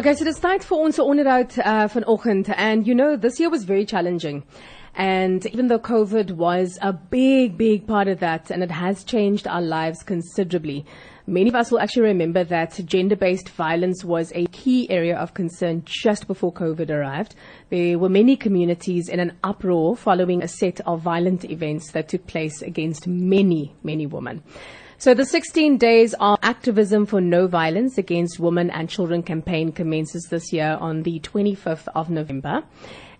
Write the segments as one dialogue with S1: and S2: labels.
S1: Okay, so dis tyd vir ons onderhoud uh, vanoggend and you know this year was very challenging. And even though COVID was a big, big part of that, and it has changed our lives considerably, many of us will actually remember that gender based violence was a key area of concern just before COVID arrived. There were many communities in an uproar following a set of violent events that took place against many, many women. So the 16 days of activism for no violence against women and children campaign commences this year on the 25th of November.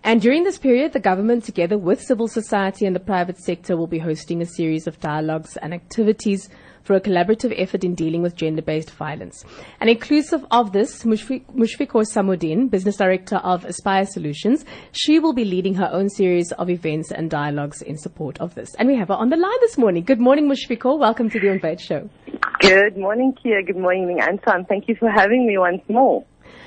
S1: And during this period, the government, together with civil society and the private sector, will be hosting a series of dialogues and activities for a collaborative effort in dealing with gender-based violence. And inclusive of this, Mushfiqor Samudin, Business Director of Aspire Solutions, she will be leading her own series of events and dialogues in support of this. And we have her on the line this morning. Good morning, Mushfiqor. Welcome to the Invade Show.
S2: Good morning, Kia. Good morning, Anton. Thank you for having me once more.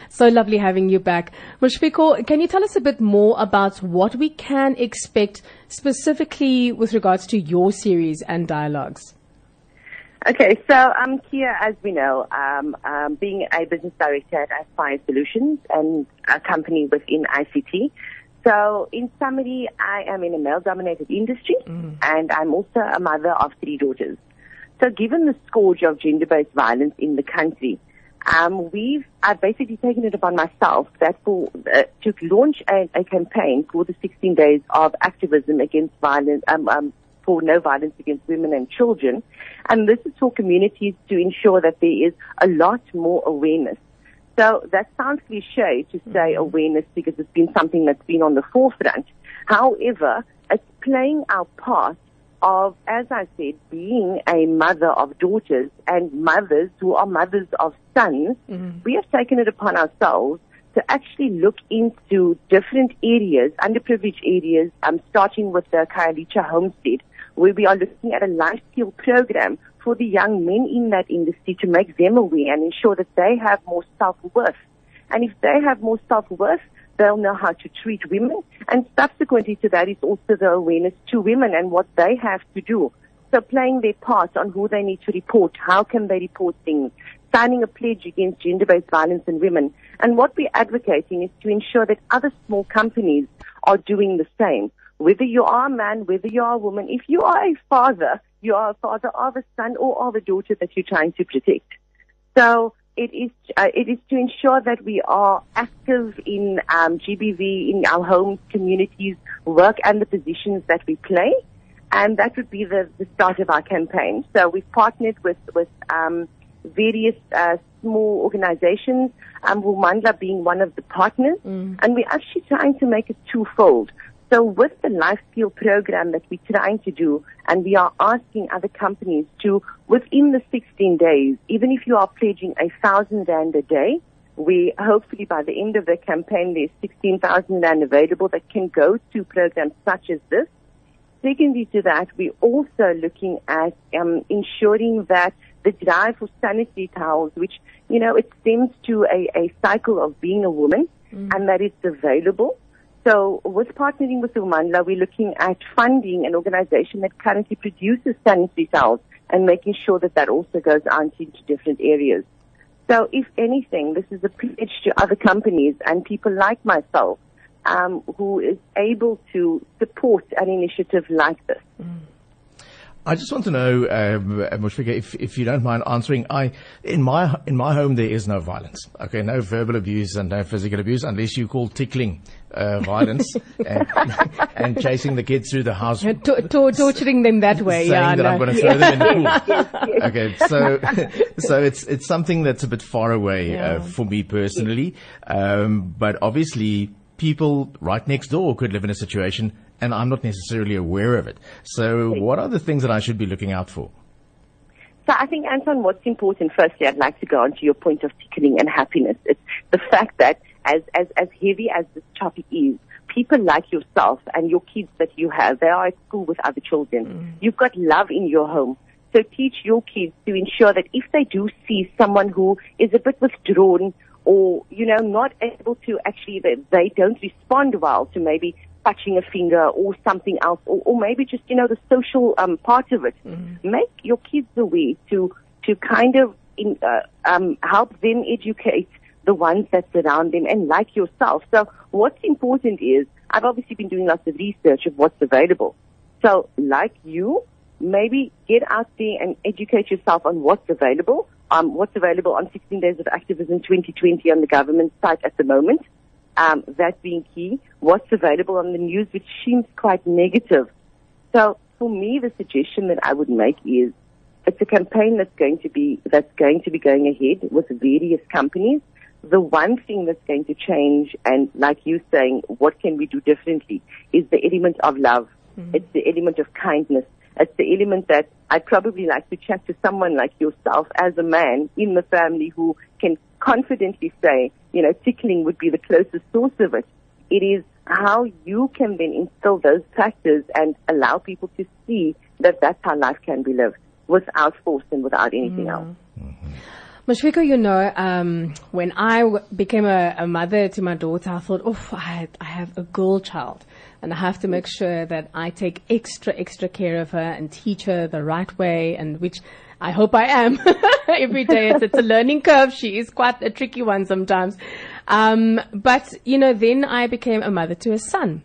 S1: So lovely having you back. Mushfiqor, can you tell us a bit more about what we can expect specifically with regards to your series and dialogues?
S2: Okay, so I'm um, Kia, as we know, um, um, being a business director at Aspire Solutions and a company within ICT. So, in summary, I am in a male-dominated industry, mm. and I'm also a mother of three daughters. So, given the scourge of gender-based violence in the country, um, we've I've basically taken it upon myself that for uh, to launch a, a, campaign for the 16 days of activism against violence, um, um, for no violence against women and children. And this is for communities to ensure that there is a lot more awareness. So that sounds cliche to say mm-hmm. awareness because it's been something that's been on the forefront. However, it's playing our part of, as I said, being a mother of daughters and mothers who are mothers of sons. Mm-hmm. We have taken it upon ourselves to actually look into different areas, underprivileged areas, um, starting with the Khayelitsha homestead, where we are looking at a life skill program for the young men in that industry to make them aware and ensure that they have more self-worth. And if they have more self-worth, they'll know how to treat women. And subsequently to that is also the awareness to women and what they have to do. So playing their part on who they need to report, how can they report things, signing a pledge against gender-based violence in women. And what we're advocating is to ensure that other small companies are doing the same whether you are a man, whether you are a woman, if you are a father, you are a father of a son or of a daughter that you're trying to protect. So it is uh, it is to ensure that we are active in um, GBV in our homes, communities, work, and the positions that we play, and that would be the, the start of our campaign. So we've partnered with with um, various uh, small organizations, um, Wumandla being one of the partners, mm. and we're actually trying to make it twofold. So with the life skill program that we're trying to do, and we are asking other companies to, within the 16 days, even if you are pledging a thousand rand a day, we hopefully by the end of the campaign there's 16,000 rand available that can go to programs such as this. Secondly to that, we're also looking at um, ensuring that the drive for sanitary towels, which, you know, it stems to a, a cycle of being a woman mm. and that it's available. So with partnering with Umandla, we're looking at funding an organization that currently produces sanitary towels and making sure that that also goes out into different areas. So if anything, this is a pledge to other companies and people like myself um, who is able to support an initiative like this. Mm.
S3: I just want to know, um, Mushfiqor, if, if you don't mind answering, I, in my, in my home there is no violence. Okay, no verbal abuse and no physical abuse unless you call tickling, uh, violence and, and, chasing the kids through the house.
S1: To, to, torturing them that way,
S3: saying
S1: yeah.
S3: that no. I'm going to throw them in the pool. okay, so, so it's, it's something that's a bit far away, uh, yeah. uh, for me personally. Um, but obviously people right next door could live in a situation and I'm not necessarily aware of it. So what are the things that I should be looking out for?
S2: So I think, Anton, what's important, firstly, I'd like to go on to your point of tickling and happiness. It's the fact that as, as, as heavy as this topic is, people like yourself and your kids that you have, they are at school with other children. Mm. You've got love in your home. So teach your kids to ensure that if they do see someone who is a bit withdrawn or, you know, not able to actually, they, they don't respond well to maybe touching a finger or something else, or, or maybe just, you know, the social um, part of it. Mm-hmm. Make your kids aware to, to kind of in, uh, um, help them educate the ones that surround them and like yourself. So what's important is I've obviously been doing lots of research of what's available. So like you, maybe get out there and educate yourself on what's available. Um, what's available on 16 Days of Activism 2020 on the government site at the moment. Um, that being key. What's available on the news, which seems quite negative. So for me, the suggestion that I would make is it's a campaign that's going to be that's going to be going ahead with various companies. The one thing that's going to change, and like you saying, what can we do differently, is the element of love. Mm-hmm. It's the element of kindness. It's the element that I'd probably like to chat to someone like yourself as a man in the family who can confidently say, you know, tickling would be the closest source of it. It is how you can then instill those factors and allow people to see that that's how life can be lived without force and without anything mm. else. Mm-hmm.
S1: You know, um, when I w- became a, a, mother to my daughter, I thought, oh, I, I have a girl child and I have to make sure that I take extra, extra care of her and teach her the right way and which I hope I am every day. It's, it's, a learning curve. She is quite a tricky one sometimes. Um, but, you know, then I became a mother to a son.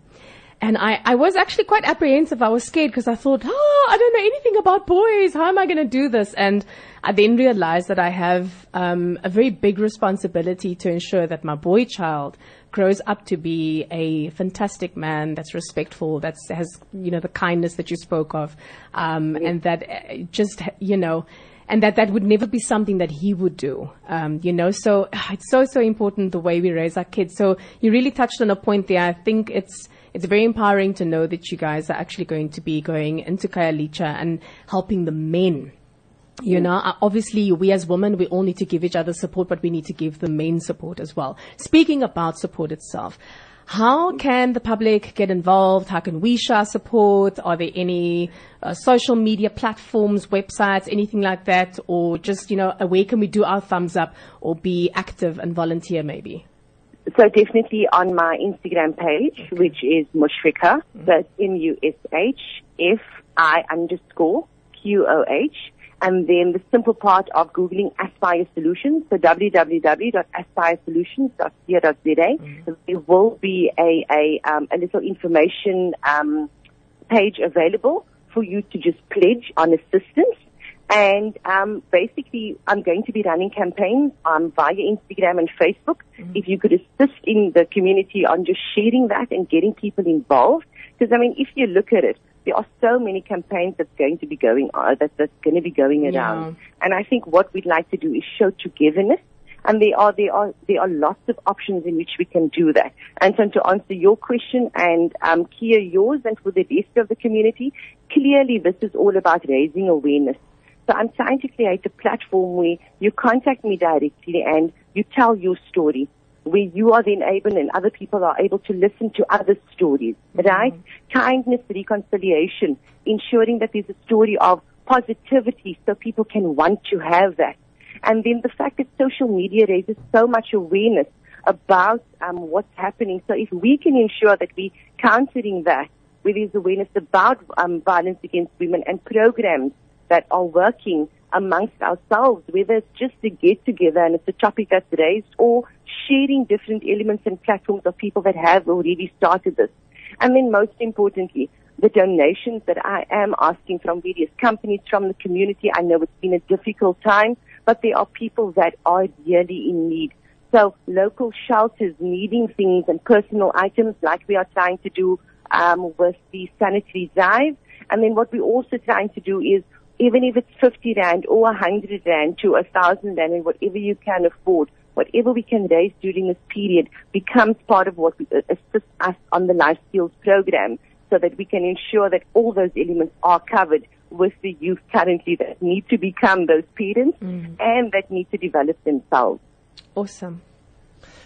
S1: And I, I was actually quite apprehensive. I was scared because I thought, oh, I don't know anything about boys. How am I going to do this? And I then realized that I have um, a very big responsibility to ensure that my boy child grows up to be a fantastic man that's respectful, that has, you know, the kindness that you spoke of, um, and that uh, just, you know, and that that would never be something that he would do. Um, you know, so it's so so important the way we raise our kids. So you really touched on a point there. I think it's it's very empowering to know that you guys are actually going to be going into Khayelitsha and helping the men. You know, uh, obviously we as women, we all need to give each other support, but we need to give the men support as well. Speaking about support itself, how can the public get involved? How can we share support? Are there any uh, social media platforms, websites, anything like that? Or just, you know, where can we do our thumbs up or be active and volunteer maybe?
S2: So definitely on my Instagram page, which is Mushfiqah, mm-hmm. that's M-U-S-H-F-I underscore Q-O-H. And then the simple part of Googling Aspire Solutions, so www.aspiresolutions.co.za. Mm-hmm. There will be a, a, um, a little information um, page available for you to just pledge on assistance. And um, basically, I'm going to be running campaigns um, via Instagram and Facebook. Mm-hmm. If you could assist in the community on just sharing that and getting people involved, because I mean, if you look at it, there are so many campaigns that's going to be going on, that, that's going to be going around. Yeah. And I think what we'd like to do is show togetherness. And there are, there are, there are lots of options in which we can do that. And so to answer your question and, um, Kia yours and for the rest of the community, clearly this is all about raising awareness so I'm trying to create a platform where you contact me directly and you tell your story, where you are then able and other people are able to listen to other stories, mm-hmm. right? Kindness, reconciliation, ensuring that there's a story of positivity so people can want to have that. And then the fact that social media raises so much awareness about um, what's happening. So if we can ensure that we're countering that, where there's awareness about um, violence against women and programs that are working amongst ourselves, whether it's just to get together and it's a topic that's raised or sharing different elements and platforms of people that have already started this. And then most importantly, the donations that I am asking from various companies, from the community. I know it's been a difficult time, but there are people that are really in need. So local shelters needing things and personal items like we are trying to do um, with the sanitary drive. And then what we're also trying to do is even if it's 50 rand or 100 rand to a 1000 rand and whatever you can afford, whatever we can raise during this period becomes part of what we uh, assist us on the life skills program so that we can ensure that all those elements are covered with the youth currently that need to become those parents mm. and that need to develop themselves.
S1: Awesome.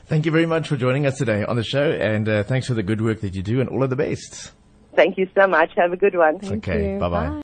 S3: Thank you very much for joining us today on the show and uh, thanks for the good work that you do and all of the best.
S2: Thank you so much. Have a good one.
S3: Thank okay. Bye bye.